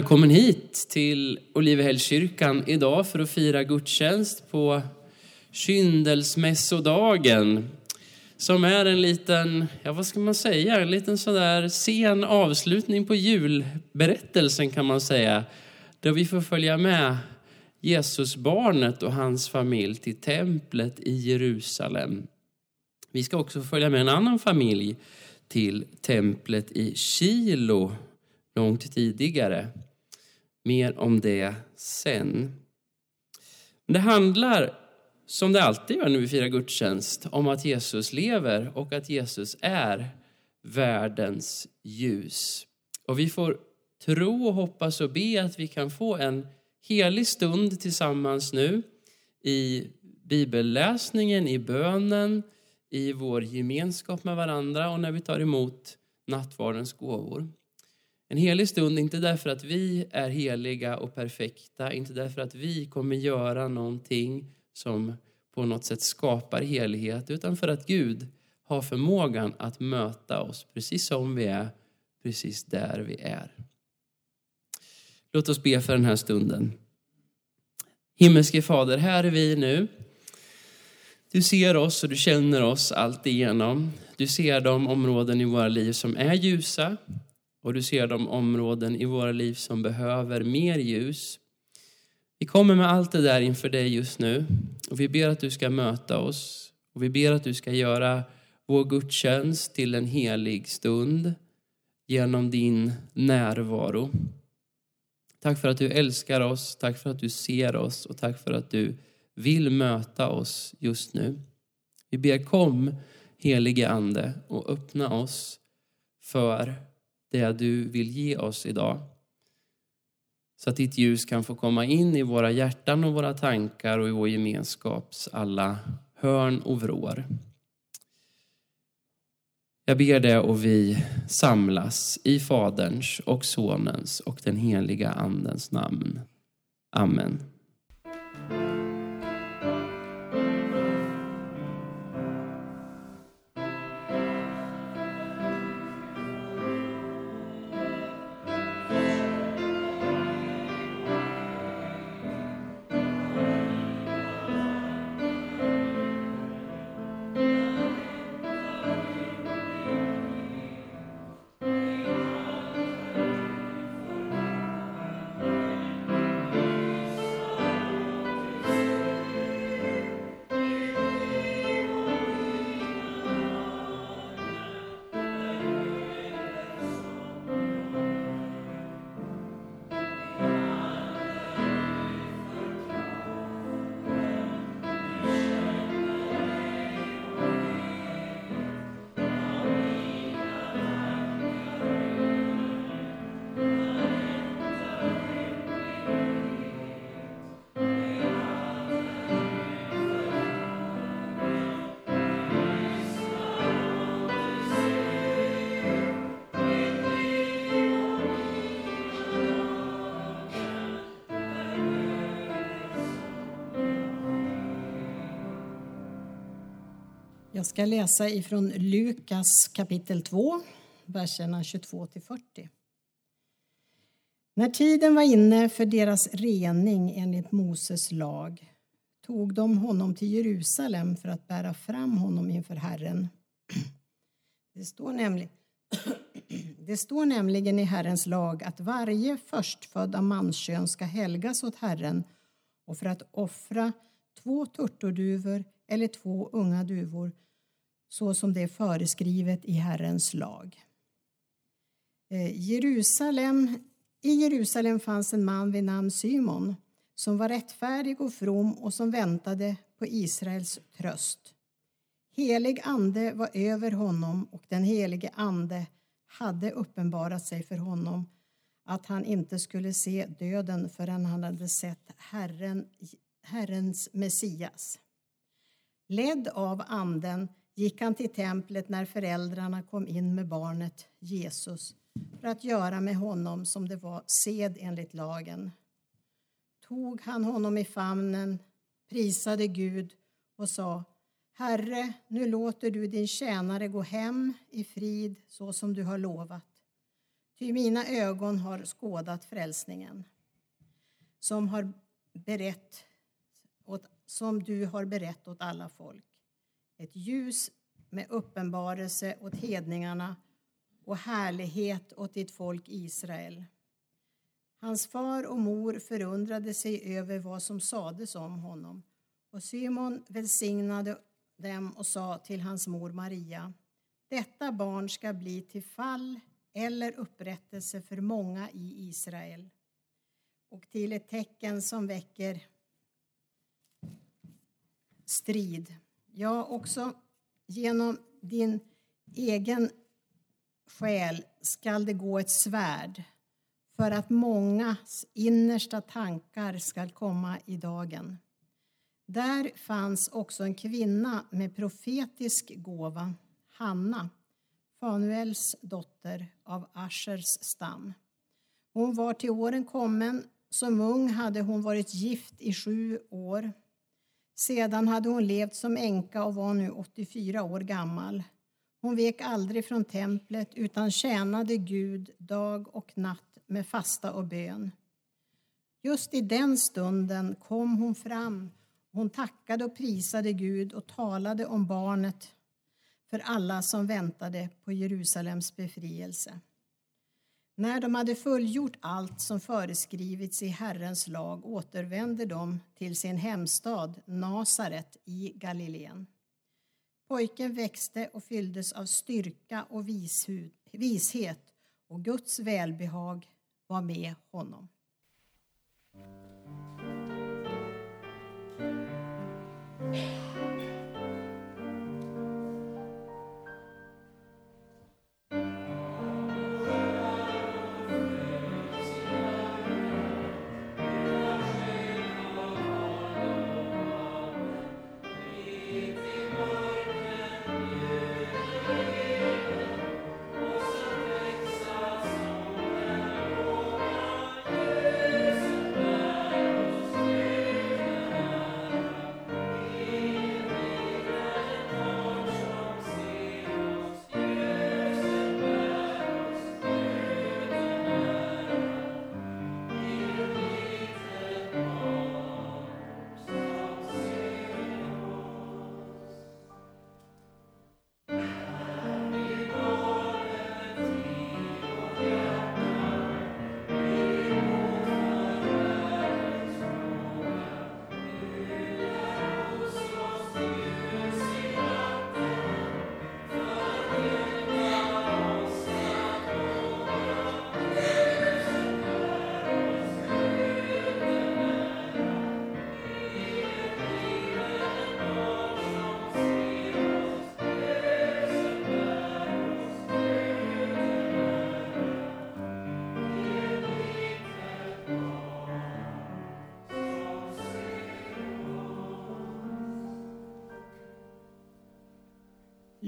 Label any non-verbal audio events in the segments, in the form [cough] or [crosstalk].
Välkommen hit till Olivehällskyrkan idag för att fira gudstjänst på kyndelsmässodagen. Som är en liten, ja vad ska man säga, en liten sådär sen avslutning på julberättelsen kan man säga. Där vi får följa med Jesusbarnet och hans familj till templet i Jerusalem. Vi ska också följa med en annan familj till templet i Kilo långt tidigare. Mer om det sen. Det handlar, som det alltid gör när vi firar gudstjänst, om att Jesus lever och att Jesus är världens ljus. Och vi får tro och hoppas och be att vi kan få en helig stund tillsammans nu i bibelläsningen, i bönen, i vår gemenskap med varandra och när vi tar emot nattvardens gåvor. En helig stund, inte därför att vi är heliga och perfekta, inte därför att vi kommer göra någonting som på något sätt skapar helighet, utan för att Gud har förmågan att möta oss precis som vi är, precis där vi är. Låt oss be för den här stunden. Himmelske Fader, här är vi nu. Du ser oss och du känner oss allt igenom. Du ser de områden i våra liv som är ljusa och du ser de områden i våra liv som behöver mer ljus. Vi kommer med allt det där inför dig just nu och vi ber att du ska möta oss och vi ber att du ska göra vår gudstjänst till en helig stund genom din närvaro. Tack för att du älskar oss, tack för att du ser oss och tack för att du vill möta oss just nu. Vi ber kom helige Ande och öppna oss för det du vill ge oss idag. Så att ditt ljus kan få komma in i våra hjärtan och våra tankar och i vår gemenskaps alla hörn och vrår. Jag ber det och vi samlas i Faderns och Sonens och den heliga Andens namn. Amen. Ska läsa ifrån Lukas kapitel 2, verserna 22 40. När tiden var inne för deras rening enligt Moses lag tog de honom till Jerusalem för att bära fram honom inför Herren. Det står, nämligen, [clears throat] det står nämligen i Herrens lag att varje förstfödd av manskön ska helgas åt Herren och för att offra två turturduvor eller två unga duvor så som det är föreskrivet i Herrens lag. Eh, Jerusalem, I Jerusalem fanns en man vid namn Simon som var rättfärdig och from och som väntade på Israels tröst. Helig ande var över honom och den helige ande hade uppenbarat sig för honom att han inte skulle se döden förrän han hade sett Herren, Herrens Messias. Ledd av anden gick han till templet när föräldrarna kom in med barnet Jesus för att göra med honom som det var sed enligt lagen. Tog han honom i famnen, prisade Gud och sa Herre, nu låter du din tjänare gå hem i frid så som du har lovat. Ty mina ögon har skådat frälsningen som, har berett åt, som du har berett åt alla folk. Ett ljus med uppenbarelse åt hedningarna och härlighet åt ditt folk Israel. Hans far och mor förundrade sig över vad som sades om honom och Simon välsignade dem och sa till hans mor Maria Detta barn ska bli till fall eller upprättelse för många i Israel och till ett tecken som väcker strid. Ja, också genom din egen själ skall det gå ett svärd för att mångas innersta tankar skall komma i dagen. Där fanns också en kvinna med profetisk gåva, Hanna, Fanuels dotter av Aschers stam. Hon var till åren kommen. Som ung hade hon varit gift i sju år. Sedan hade hon levt som änka och var nu 84 år gammal. Hon vek aldrig från templet utan tjänade Gud dag och natt med fasta och bön. Just i den stunden kom hon fram. Hon tackade och prisade Gud och talade om barnet för alla som väntade på Jerusalems befrielse. När de hade fullgjort allt som föreskrivits i Herrens lag återvände de till sin hemstad Nasaret i Galileen. Pojken växte och fylldes av styrka och vishet och Guds välbehag var med honom.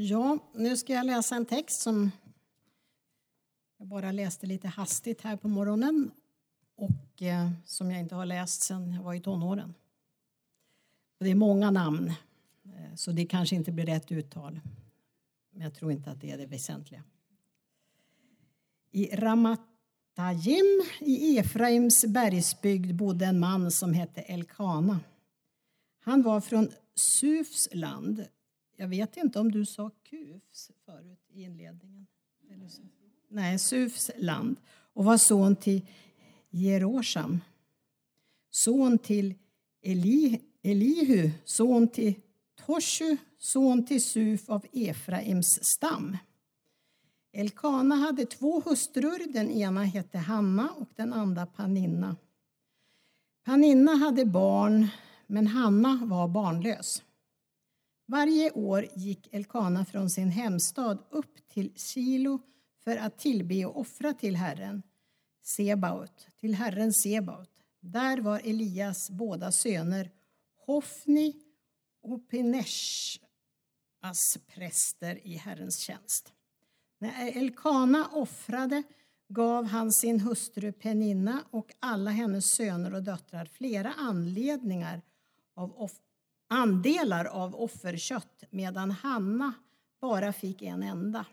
Ja, nu ska jag läsa en text som jag bara läste lite hastigt här på morgonen och eh, som jag inte har läst sedan jag var i tonåren. Och det är många namn, eh, så det kanske inte blir rätt uttal. Men jag tror inte att det är det väsentliga. I Ramatayim i Efraims bergsbygd bodde en man som hette Elkana. Han var från Sufs land jag vet inte om du sa Kufs förut i inledningen. Nej, Sufs land och var son till Jerosham. Son till Eli, Elihu, son till Toshu, son till Suf av Efraims stam. Elkana hade två hustrur, den ena hette Hanna och den andra Paninna. Paninna hade barn, men Hanna var barnlös. Varje år gick Elkana från sin hemstad upp till Silo för att tillbe och offra till Herren, Sebaot, till Herren Sebaot. Där var Elias båda söner Hofni och Pineshas präster i Herrens tjänst. När Elkana offrade gav han sin hustru Peninna och alla hennes söner och döttrar flera anledningar av andelar av offerkött medan Hanna bara fick en enda.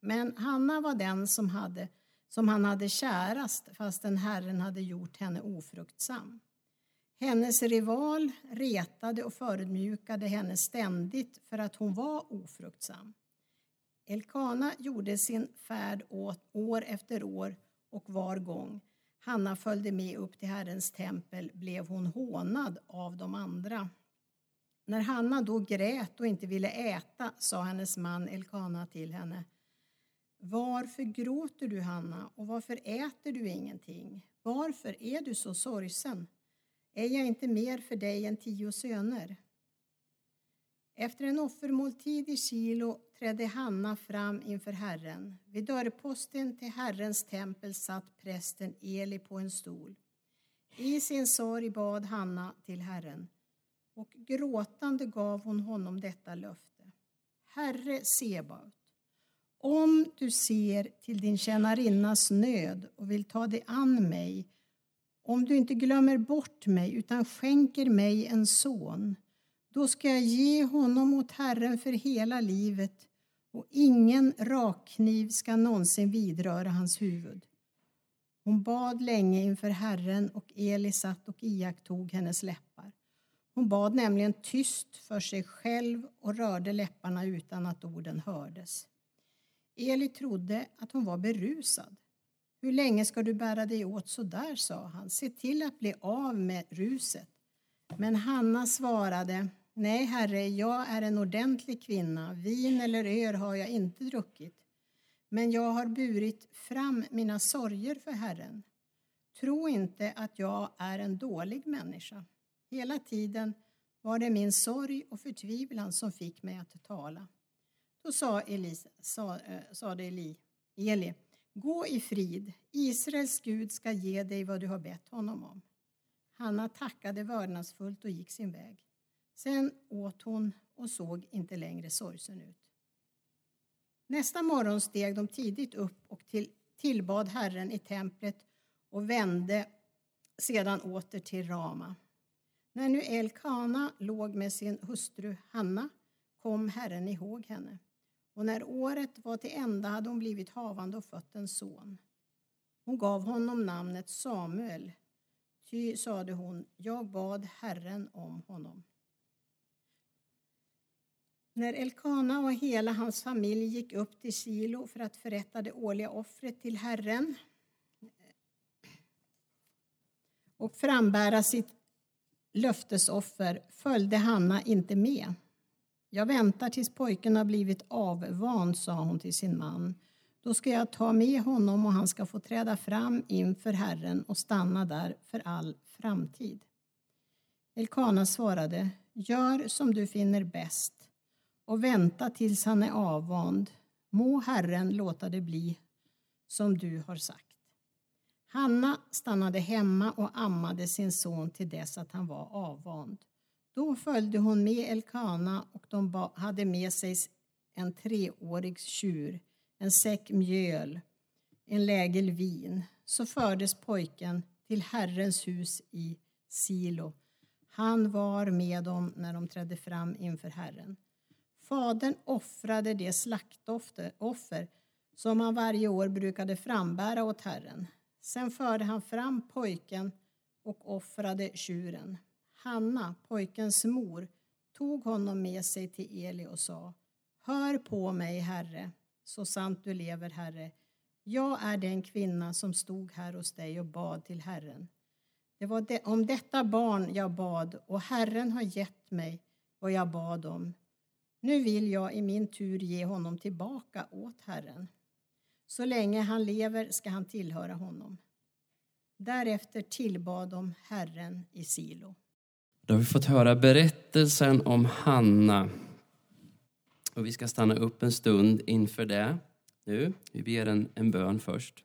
Men Hanna var den som hade som han hade kärast fastän Herren hade gjort henne ofruktsam. Hennes rival retade och förödmjukade henne ständigt för att hon var ofruktsam. Elkana gjorde sin färd åt år efter år och var gång Hanna följde med upp till Herrens tempel blev hon hånad av de andra. När Hanna då grät och inte ville äta sa hennes man Elkana till henne Varför gråter du, Hanna, och varför äter du ingenting? Varför är du så sorgsen? Är jag inte mer för dig än tio söner? Efter en offermåltid i Kilo trädde Hanna fram inför Herren. Vid dörrposten till Herrens tempel satt prästen Eli på en stol. I sin sorg bad Hanna till Herren och gråtande gav hon honom detta löfte. Herre Sebaot, om du ser till din tjänarinnas nöd och vill ta dig an mig, om du inte glömmer bort mig utan skänker mig en son, då ska jag ge honom åt Herren för hela livet och ingen rakkniv ska någonsin vidröra hans huvud. Hon bad länge inför Herren och Eli satt och iakttog hennes läppar. Hon bad nämligen tyst för sig själv och rörde läpparna utan att orden hördes. Eli trodde att hon var berusad. Hur länge ska du bära dig åt så där, sa han. Se till att bli av med ruset. Men Hanna svarade, nej herre, jag är en ordentlig kvinna. Vin eller öl har jag inte druckit. Men jag har burit fram mina sorger för Herren. Tro inte att jag är en dålig människa. Hela tiden var det min sorg och förtvivlan som fick mig att tala. Då sa, Elisa, sa, eh, sa det Eli, Eli, gå i frid, Israels Gud ska ge dig vad du har bett honom om. Hanna tackade vördnadsfullt och gick sin väg. Sen åt hon och såg inte längre sorgsen ut. Nästa morgon steg de tidigt upp och till, tillbad Herren i templet och vände sedan åter till Rama. När nu Elkana låg med sin hustru Hanna kom Herren ihåg henne. Och när året var till ända hade hon blivit havande och fött en son. Hon gav honom namnet Samuel, ty, sade hon, jag bad Herren om honom. När Elkana och hela hans familj gick upp till Silo för att förrätta det årliga offret till Herren och frambära sitt löftesoffer följde Hanna inte med. Jag väntar tills pojken har blivit avvand, sa hon till sin man. Då ska jag ta med honom och han ska få träda fram inför Herren och stanna där för all framtid. Elkana svarade, gör som du finner bäst och vänta tills han är avvand. Må Herren låta det bli som du har sagt. Hanna stannade hemma och ammade sin son till dess att han var avvand. Då följde hon med Elkana och de hade med sig en treårig tjur, en säck mjöl, en lägel vin. Så fördes pojken till Herrens hus i Silo. Han var med dem när de trädde fram inför Herren. Fadern offrade det slaktoffer som han varje år brukade frambära åt Herren. Sen förde han fram pojken och offrade tjuren. Hanna, pojkens mor, tog honom med sig till Eli och sa Hör på mig, Herre, så sant du lever, Herre. Jag är den kvinna som stod här hos dig och bad till Herren. Det var det, om detta barn jag bad och Herren har gett mig vad jag bad om. Nu vill jag i min tur ge honom tillbaka åt Herren. Så länge han lever ska han tillhöra honom. Därefter tillbad de Herren i Silo. Då har vi fått höra berättelsen om Hanna. Och vi ska stanna upp en stund inför det nu. Vi ber en, en bön först.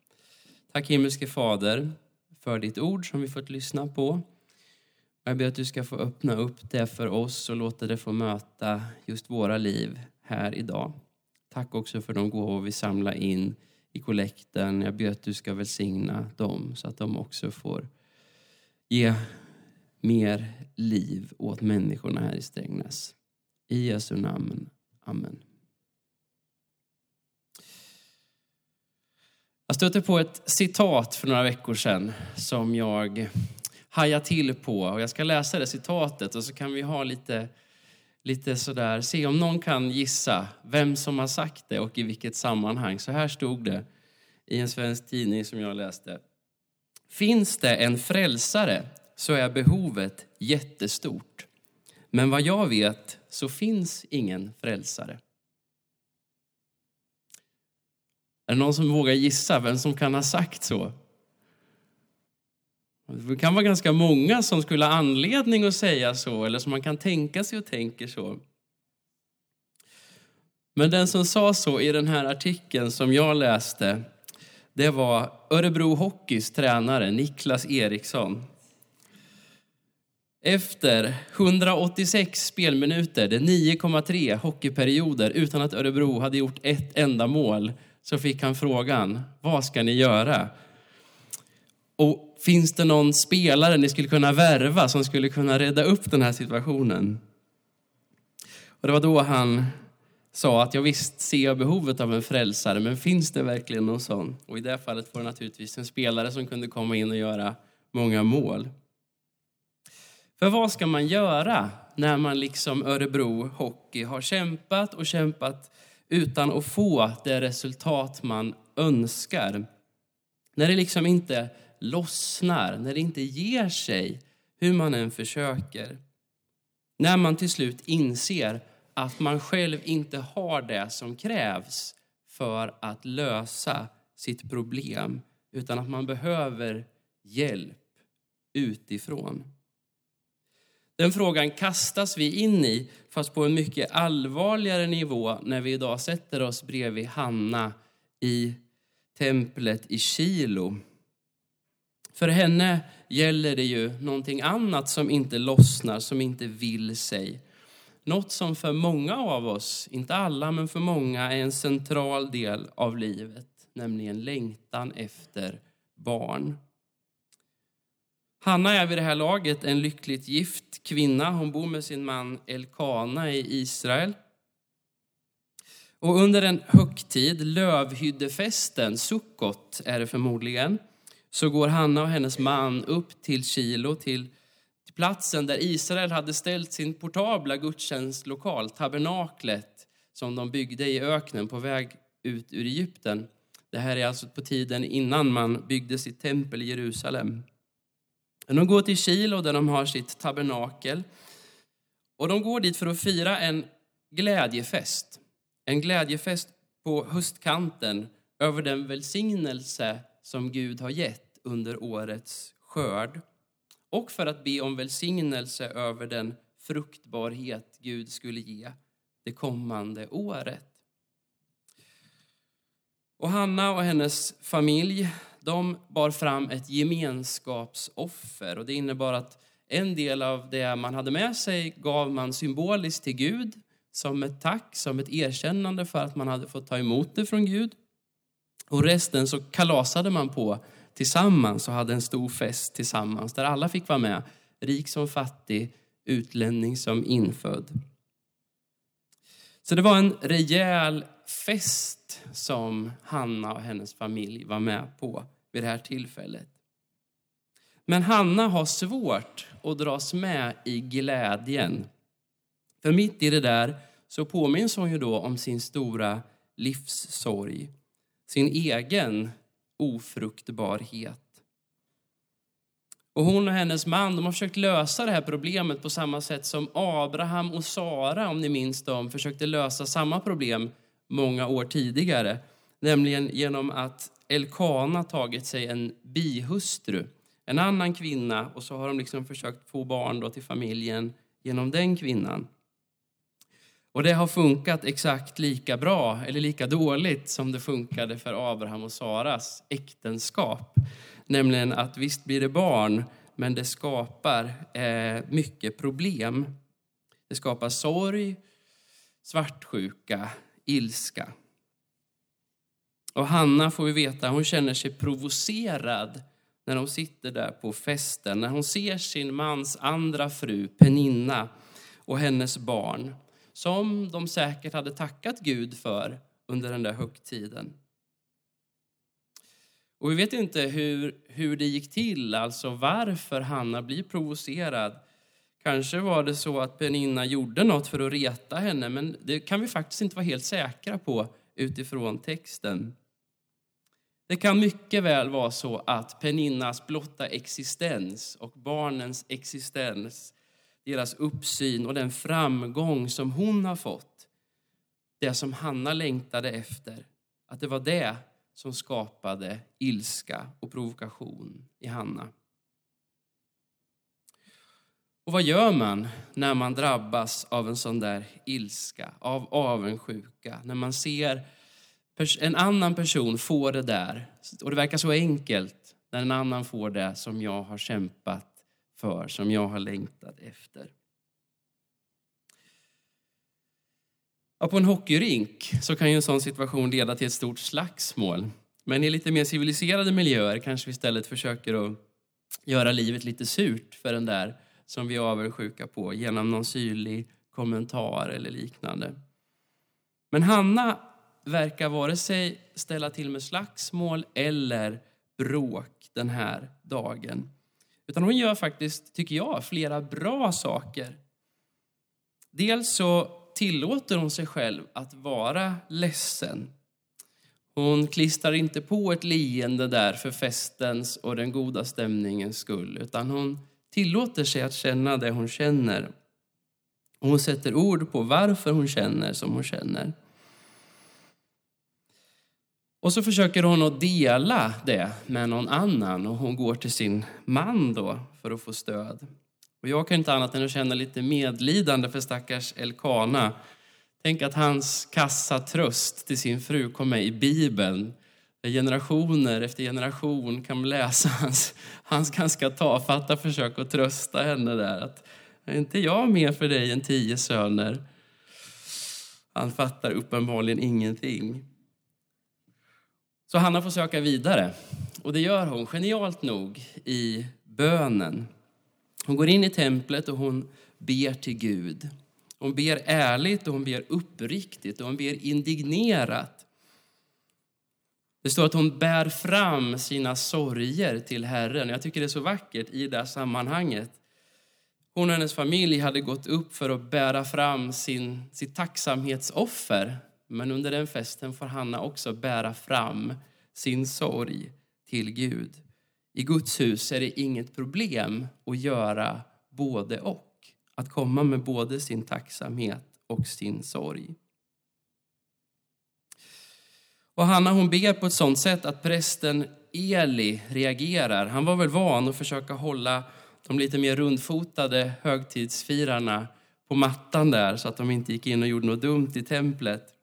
Tack himmelske Fader för ditt ord som vi fått lyssna på. Jag ber att du ska få öppna upp det för oss och låta det få möta just våra liv här idag. Tack också för de gåvor vi samlar in i kollekten. Jag ber att du ska välsigna dem så att de också får ge mer liv åt människorna här i Strängnäs. I Jesu namn. Amen. Jag stötte på ett citat för några veckor sedan som jag hajade till på. Och jag ska läsa det citatet och så kan vi ha lite, lite sådär, se om någon kan gissa vem som har sagt det och i vilket sammanhang. Så här stod det i en svensk tidning som jag läste. Finns det en frälsare så är behovet jättestort. Men vad jag vet så finns ingen frälsare. Är det någon som vågar gissa vem som kan ha sagt så? Det kan vara ganska många som skulle ha anledning att säga så, eller som man kan tänka sig och tänker så. Men den som sa så i den här artikeln som jag läste, det var Örebro Hockeys tränare Niklas Eriksson. Efter 186 spelminuter, det 9,3 hockeyperioder utan att Örebro hade gjort ett enda mål, så fick han frågan, vad ska ni göra? Och finns det någon spelare ni skulle kunna värva som skulle kunna rädda upp den här situationen? Och det var då han sa att jag visst ser jag behovet av en frälsare, men finns det verkligen någon sån? Och i det fallet var det naturligtvis en spelare som kunde komma in och göra många mål. För vad ska man göra när man liksom Örebro Hockey har kämpat och kämpat utan att få det resultat man önskar? När det liksom inte lossnar, när det inte ger sig, hur man än försöker. När man till slut inser att man själv inte har det som krävs för att lösa sitt problem, utan att man behöver hjälp utifrån. Den frågan kastas vi in i, fast på en mycket allvarligare nivå när vi idag sätter oss bredvid Hanna i templet i Kilo. För henne gäller det ju någonting annat som inte lossnar, som inte vill sig. Något som för många av oss, inte alla, men för många är en central del av livet, nämligen längtan efter barn. Hanna är vid det här laget en lyckligt gift kvinna. Hon bor med sin man Elkana i Israel. Och under en högtid, lövhyddefesten, Sukkot är det förmodligen, så går Hanna och hennes man upp till Kilo, till platsen där Israel hade ställt sin portabla gudstjänstlokal, tabernaklet, som de byggde i öknen på väg ut ur Egypten. Det här är alltså på tiden innan man byggde sitt tempel i Jerusalem. De går till Kilo där de har sitt tabernakel. Och de går dit för att fira en glädjefest. En glädjefest på höstkanten över den välsignelse som Gud har gett under årets skörd. Och för att be om välsignelse över den fruktbarhet Gud skulle ge det kommande året. Och Hanna och hennes familj de bar fram ett gemenskapsoffer. Och det innebar att en del av det man hade med sig gav man symboliskt till Gud som ett tack, som ett erkännande för att man hade fått ta emot det från Gud. Och resten så kalasade man på tillsammans och hade en stor fest tillsammans där alla fick vara med, rik som fattig, utlänning som infödd. Så det var en rejäl fest som Hanna och hennes familj var med på vid det här tillfället. Men Hanna har svårt att dras med i glädjen. För mitt i det där så påminns hon ju då om sin stora livssorg, sin egen ofruktbarhet. Och hon och hennes man de har försökt lösa det här problemet på samma sätt som Abraham och Sara, om ni minns dem, försökte lösa samma problem många år tidigare. Nämligen genom att Elkana tagit sig en bihustru, en annan kvinna, och så har de liksom försökt få barn då till familjen genom den kvinnan. Och det har funkat exakt lika bra eller lika dåligt som det funkade för Abraham och Saras äktenskap. Nämligen att visst blir det barn, men det skapar eh, mycket problem. Det skapar sorg, svartsjuka, ilska. Och Hanna får vi veta, hon känner sig provocerad när hon sitter där på festen, när hon ser sin mans andra fru Peninna och hennes barn, som de säkert hade tackat Gud för under den där högtiden. Och vi vet inte hur, hur det gick till, alltså varför Hanna blir provocerad. Kanske var det så att Peninna gjorde något för att reta henne, men det kan vi faktiskt inte vara helt säkra på utifrån texten. Det kan mycket väl vara så att Peninnas blotta existens och barnens existens, deras uppsyn och den framgång som hon har fått, det som Hanna längtade efter, att det var det som skapade ilska och provokation i Hanna. Och vad gör man när man drabbas av en sån där ilska, av avundsjuka, när man ser en annan person få det där, och det verkar så enkelt när en annan får det som jag har kämpat för, som jag har längtat efter. Ja, på en hockeyrink så kan ju en sån situation leda till ett stort slagsmål. Men i lite mer civiliserade miljöer kanske vi istället försöker att göra livet lite surt för den där som vi är avundsjuka på genom någon syrlig kommentar eller liknande. Men Hanna verkar vare sig ställa till med slagsmål eller bråk den här dagen. Utan hon gör faktiskt, tycker jag, flera bra saker. Dels så tillåter hon sig själv att vara ledsen. Hon klistrar inte på ett leende där för festens och den goda stämningens skull, utan hon tillåter sig att känna det hon känner. Och hon sätter ord på varför hon känner som hon känner. Och så försöker hon att dela det med någon annan och hon går till sin man då för att få stöd. Och jag kan inte annat än att känna lite medlidande för stackars Elkana. Tänk att hans kassa tröst till sin fru kom med i Bibeln. Generationer efter generation kan läsa hans, hans ganska tafatta försök att trösta henne där. Att, är inte jag mer för dig än tio söner? Han fattar uppenbarligen ingenting. Så Hanna får söka vidare. Och det gör hon genialt nog i bönen. Hon går in i templet och hon ber till Gud. Hon ber ärligt och hon ber uppriktigt och hon ber indignerat. Det står att hon bär fram sina sorger till Herren. Jag tycker det är så vackert i det sammanhanget. Hon och hennes familj hade gått upp för att bära fram sin, sitt tacksamhetsoffer men under den festen får Hanna också bära fram sin sorg till Gud. I Guds hus är det inget problem att göra både och. Att komma med både sin tacksamhet och sin sorg. Och Hanna hon ber på ett sånt sätt att prästen Eli reagerar. Han var väl van att försöka hålla de lite mer rundfotade högtidsfirarna på mattan där så att de inte gick in och gjorde något dumt i templet.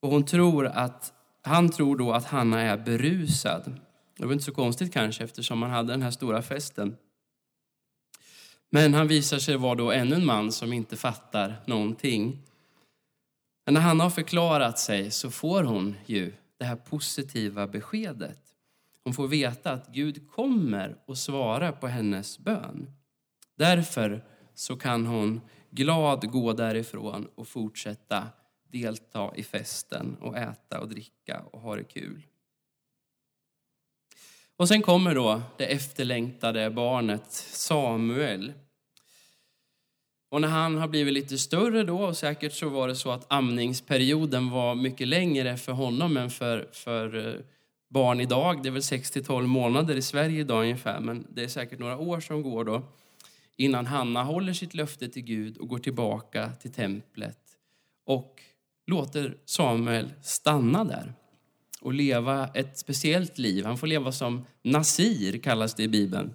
Och hon tror att, han tror då att Hanna är berusad. Det var inte så konstigt kanske eftersom man hade den här stora festen. Men han visar sig vara då ännu en man som inte fattar någonting. Men när Hanna har förklarat sig så får hon ju det här positiva beskedet. Hon får veta att Gud kommer och svarar på hennes bön. Därför så kan hon glad gå därifrån och fortsätta delta i festen och äta och dricka och ha det kul. Och sen kommer då det efterlängtade barnet Samuel. Och när han har blivit lite större då, och säkert så var det så att amningsperioden var mycket längre för honom än för, för eh, barn idag. Det är väl 6-12 månader i Sverige idag ungefär, men det är säkert några år som går då innan Hanna håller sitt löfte till Gud och går tillbaka till templet och låter Samuel stanna där och leva ett speciellt liv. Han får leva som Nasir, kallas det i Bibeln.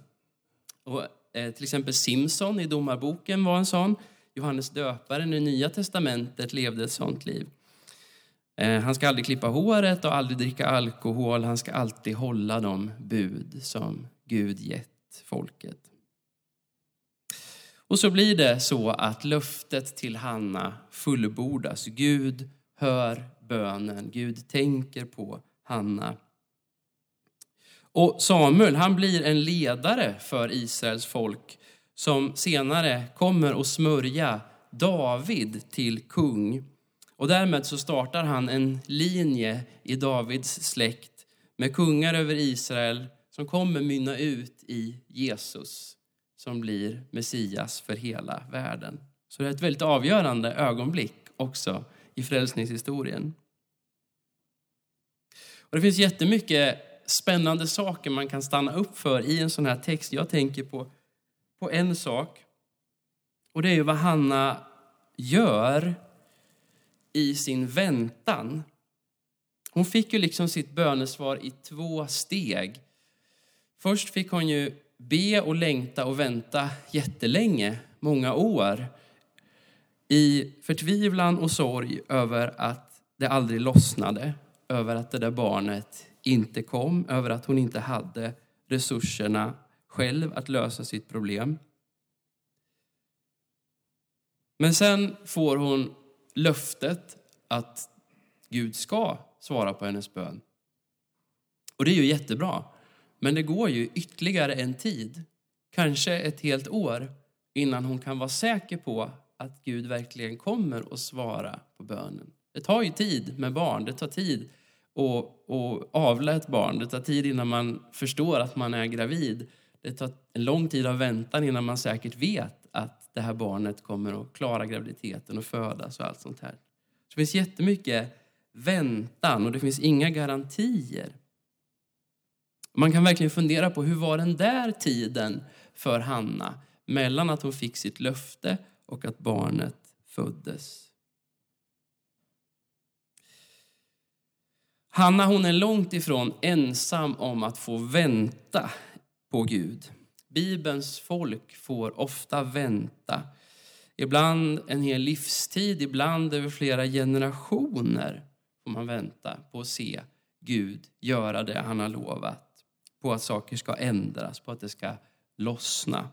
Och, eh, till exempel Simson i Domarboken var en sån. Johannes döparen i Nya testamentet levde ett sånt liv. Eh, han ska aldrig klippa håret och aldrig dricka alkohol. Han ska alltid hålla de bud som Gud gett folket. Och så blir det så att löftet till Hanna fullbordas. Gud hör bönen. Gud tänker på Hanna. Och Samuel han blir en ledare för Israels folk som senare kommer att smörja David till kung. Och därmed så startar han en linje i Davids släkt med kungar över Israel som kommer mynna ut i Jesus som blir Messias för hela världen. Så det är ett väldigt avgörande ögonblick också i frälsningshistorien. Och det finns jättemycket spännande saker man kan stanna upp för i en sån här text. Jag tänker på, på en sak. Och det är ju vad Hanna gör i sin väntan. Hon fick ju liksom sitt bönesvar i två steg. Först fick hon ju be och längta och vänta jättelänge, många år i förtvivlan och sorg över att det aldrig lossnade, över att det där barnet inte kom, över att hon inte hade resurserna själv att lösa sitt problem. Men sen får hon löftet att Gud ska svara på hennes bön. Och det är ju jättebra. Men det går ju ytterligare en tid, kanske ett helt år, innan hon kan vara säker på att Gud verkligen kommer att svara på bönen. Det tar ju tid med barn, det tar tid att, att avla ett barn, det tar tid innan man förstår att man är gravid. Det tar en lång tid av väntan innan man säkert vet att det här barnet kommer att klara graviditeten och födas och allt sånt här. Så det finns jättemycket väntan och det finns inga garantier. Man kan verkligen fundera på hur var den där tiden för Hanna mellan att hon fick sitt löfte och att barnet föddes. Hanna hon är långt ifrån ensam om att få vänta på Gud. Bibelns folk får ofta vänta. Ibland en hel livstid, ibland över flera generationer får man vänta på att se Gud göra det han har lovat. På att saker ska ändras, på att det ska lossna.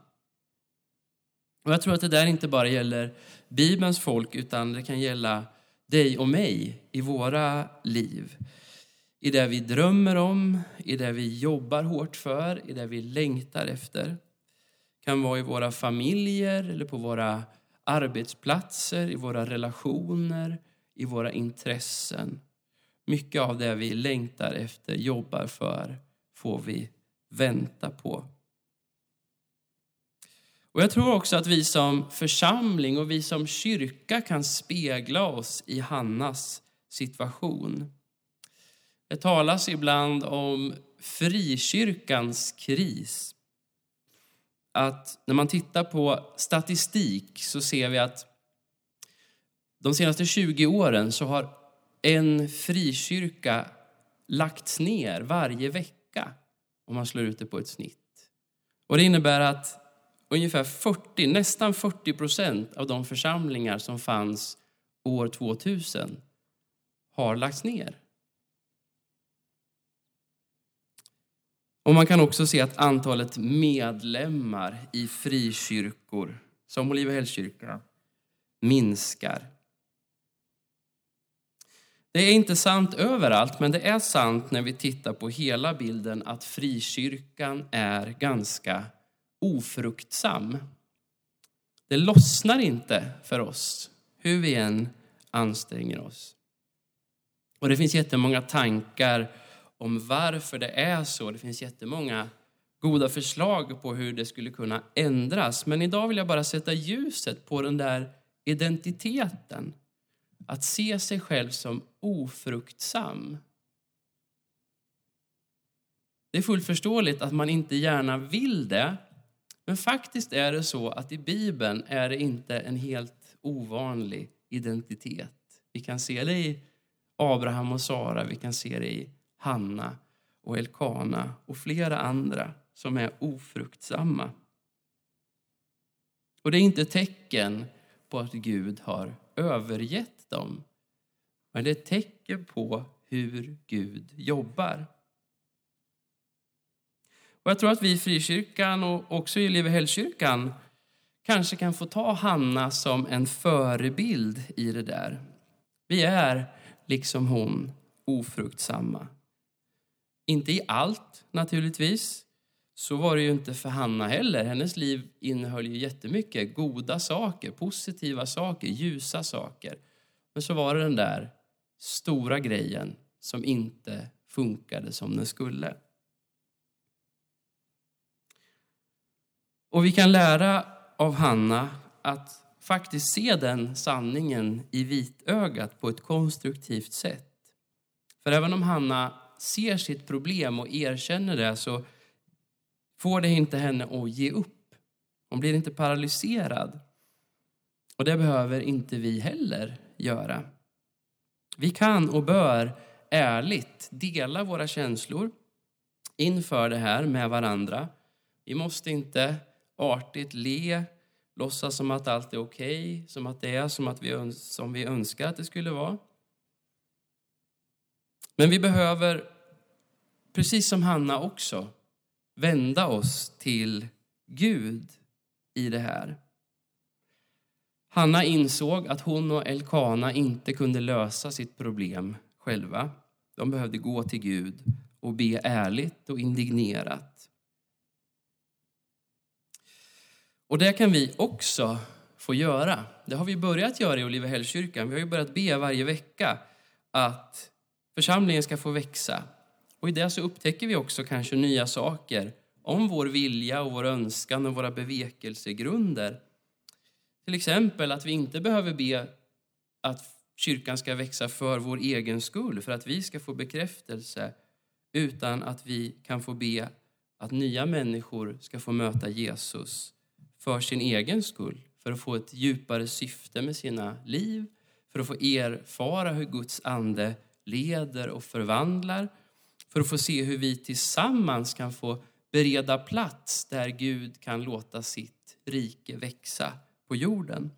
Och jag tror att det där inte bara gäller Bibelns folk utan det kan gälla dig och mig i våra liv. I det vi drömmer om, i det vi jobbar hårt för, i det vi längtar efter. Det kan vara i våra familjer eller på våra arbetsplatser, i våra relationer, i våra intressen. Mycket av det vi längtar efter, jobbar för, får vi vänta på. Och Jag tror också att vi som församling och vi som kyrka kan spegla oss i Hannas situation. Det talas ibland om frikyrkans kris. Att när man tittar på statistik så ser vi att de senaste 20 åren så har en frikyrka lagts ner varje vecka om man slår ut det på ett snitt. Och Det innebär att ungefär 40, nästan 40 procent av de församlingar som fanns år 2000 har lagts ner. Och Man kan också se att antalet medlemmar i frikyrkor, som Olivehällskyrkan, minskar. Det är inte sant överallt, men det är sant när vi tittar på hela bilden att frikyrkan är ganska ofruktsam. Det lossnar inte för oss, hur vi än anstränger oss. Och Det finns jättemånga tankar om varför det är så. Det finns jättemånga goda förslag på hur det skulle kunna ändras. Men idag vill jag bara sätta ljuset på den där identiteten. Att se sig själv som ofruktsam. Det är fullt förståeligt att man inte gärna vill det. Men faktiskt är det så att i Bibeln är det inte en helt ovanlig identitet. Vi kan se det i Abraham och Sara, vi kan se det i Hanna och Elkana och flera andra som är ofruktsamma. Och det är inte tecken på att Gud har övergett dem. Men det är ett tecken på hur Gud jobbar. Och jag tror att vi i Frikyrkan och också i Levehällskyrkan kanske kan få ta Hanna som en förebild i det där. Vi är, liksom hon, ofruktsamma. Inte i allt, naturligtvis. Så var det ju inte för Hanna heller. Hennes liv innehöll ju jättemycket goda saker, positiva saker, ljusa saker. Men så var det den där stora grejen som inte funkade som den skulle. Och vi kan lära av Hanna att faktiskt se den sanningen i vitögat på ett konstruktivt sätt. För även om Hanna ser sitt problem och erkänner det så får det inte henne att ge upp. Hon blir inte paralyserad. Och det behöver inte vi heller göra. Vi kan och bör ärligt dela våra känslor inför det här med varandra. Vi måste inte artigt le, låtsas som att allt är okej, okay, som att det är som, att vi, som vi önskar att det skulle vara. Men vi behöver, precis som Hanna också, vända oss till Gud i det här. Hanna insåg att hon och Elkana inte kunde lösa sitt problem själva. De behövde gå till Gud och be ärligt och indignerat. Och det kan vi också få göra. Det har vi börjat göra i Olivehällskyrkan. Vi har ju börjat be varje vecka att församlingen ska få växa. Och i det så upptäcker vi också kanske nya saker om vår vilja och vår önskan och våra bevekelsegrunder. Till exempel att vi inte behöver be att kyrkan ska växa för vår egen skull, för att vi ska få bekräftelse, utan att vi kan få be att nya människor ska få möta Jesus för sin egen skull, för att få ett djupare syfte med sina liv, för att få erfara hur Guds ande leder och förvandlar, för att få se hur vi tillsammans kan få bereda plats där Gud kan låta sitt rike växa på jorden.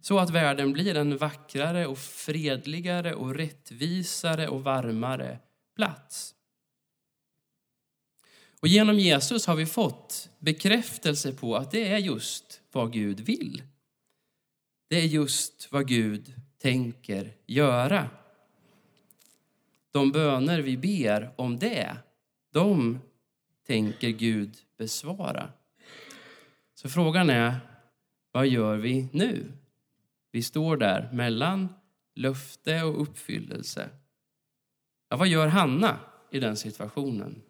Så att världen blir en vackrare och fredligare och rättvisare och varmare plats. Och genom Jesus har vi fått bekräftelse på att det är just vad Gud vill. Det är just vad Gud tänker göra. De böner vi ber om det, de tänker Gud besvara. Så frågan är, vad gör vi nu? Vi står där mellan löfte och uppfyllelse. Ja, vad gör Hanna i den situationen?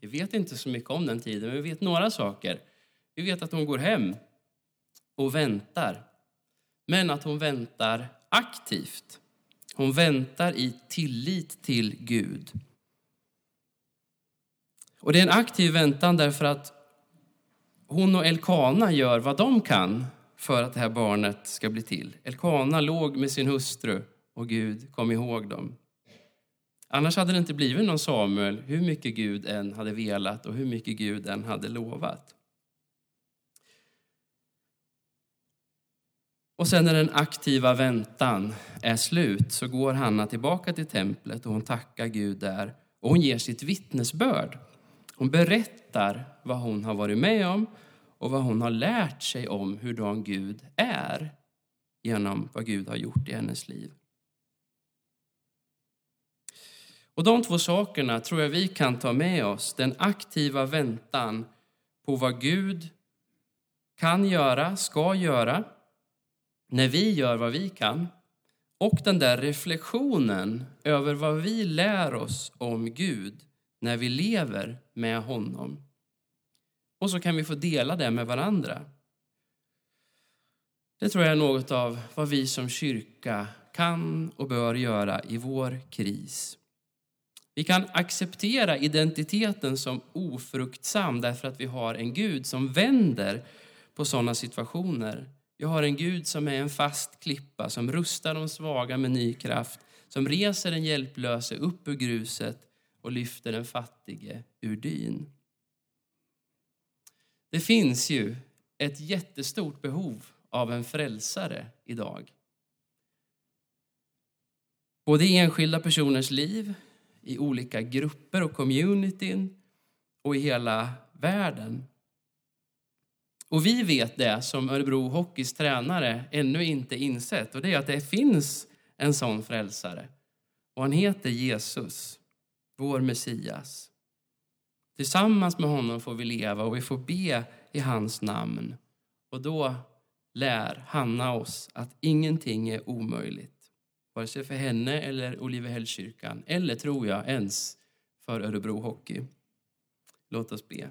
Vi vet inte så mycket om den tiden, men vi vet några saker. Vi vet att hon går hem och väntar, men att hon väntar aktivt. Hon väntar i tillit till Gud. Och Det är en aktiv väntan därför att hon och Elkana gör vad de kan för att det här barnet ska bli till. Elkana låg med sin hustru och Gud kom ihåg dem. Annars hade det inte blivit någon Samuel hur mycket Gud än hade velat och hur mycket Gud än hade lovat. Och sen när den aktiva väntan är slut så går Hanna tillbaka till templet och hon tackar Gud där och hon ger sitt vittnesbörd. Hon berättar vad hon har varit med om och vad hon har lärt sig om hurdan Gud är genom vad Gud har gjort i hennes liv. Och De två sakerna tror jag vi kan ta med oss. Den aktiva väntan på vad Gud kan göra, ska göra, när vi gör vad vi kan. Och den där reflektionen över vad vi lär oss om Gud när vi lever med honom. Och så kan vi få dela det med varandra. Det tror jag är något av vad vi som kyrka kan och bör göra i vår kris. Vi kan acceptera identiteten som ofruktsam därför att vi har en Gud som vänder på sådana situationer. Vi har en Gud som är en fast klippa, som rustar de svaga med ny kraft, som reser den hjälplöse upp ur gruset och lyfter den fattige ur dyn. Det finns ju ett jättestort behov av en frälsare idag. Både i enskilda personers liv, i olika grupper och communityn och i hela världen. Och vi vet det som Örebro Hockeys tränare ännu inte insett och det är att det finns en sån frälsare. Och han heter Jesus, vår Messias. Tillsammans med honom får vi leva och vi får be i hans namn. Och då lär Hanna oss att ingenting är omöjligt. Vare sig för henne eller Olivehällskyrkan, eller tror jag ens för Örebro Hockey. Låt oss be.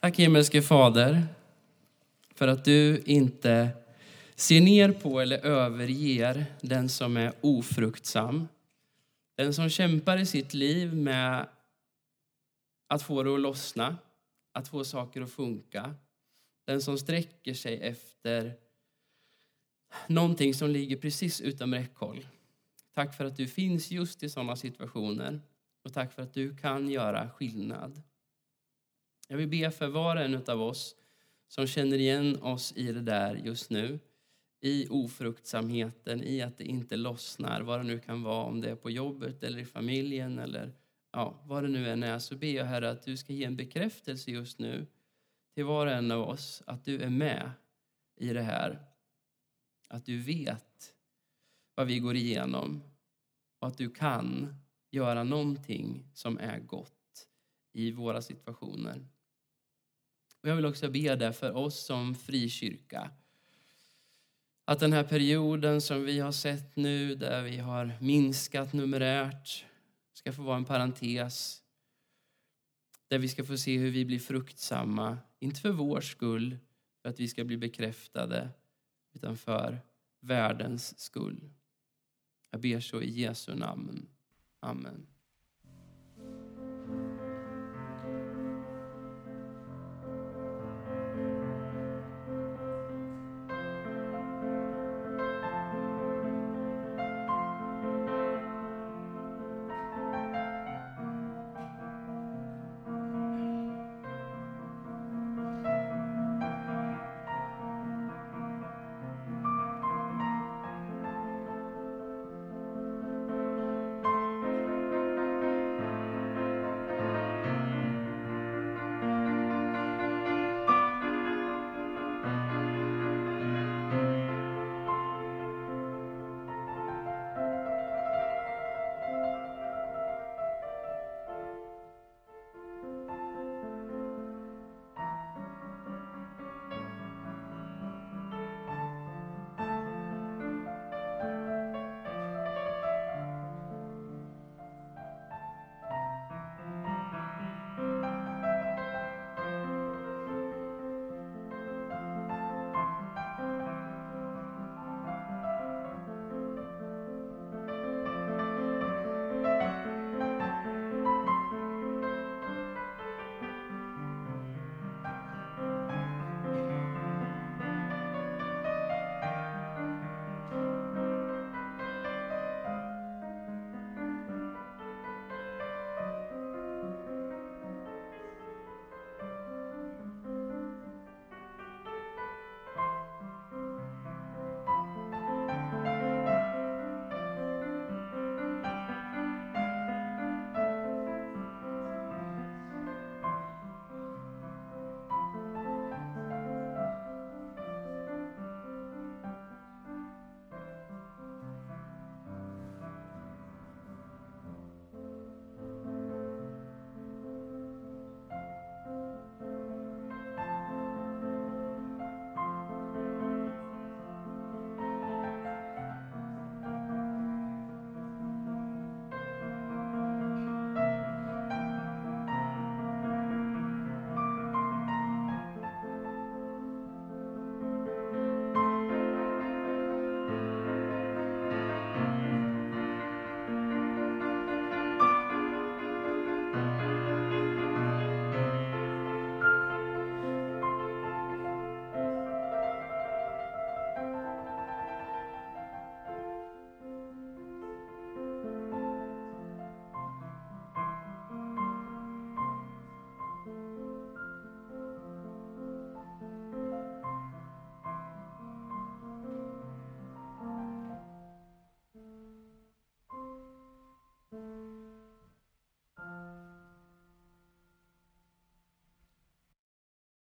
Tack himmelske Fader för att du inte ser ner på eller överger den som är ofruktsam. Den som kämpar i sitt liv med att få det att lossna, att få saker att funka. Den som sträcker sig efter någonting som ligger precis utom räckhåll. Tack för att du finns just i sådana situationer och tack för att du kan göra skillnad. Jag vill be för var och en av oss som känner igen oss i det där just nu. I ofruktsamheten, i att det inte lossnar, vad det nu kan vara, om det är på jobbet eller i familjen eller ja, vad det nu än är, så ber jag Herre att du ska ge en bekräftelse just nu till var och en av oss att du är med i det här. Att du vet vad vi går igenom och att du kan göra någonting som är gott i våra situationer. Och jag vill också be det för oss som frikyrka. Att den här perioden som vi har sett nu, där vi har minskat numerärt, ska få vara en parentes. Där vi ska få se hur vi blir fruktsamma, inte för vår skull, för att vi ska bli bekräftade, utan för världens skull. Jag ber så i Jesu namn. Amen.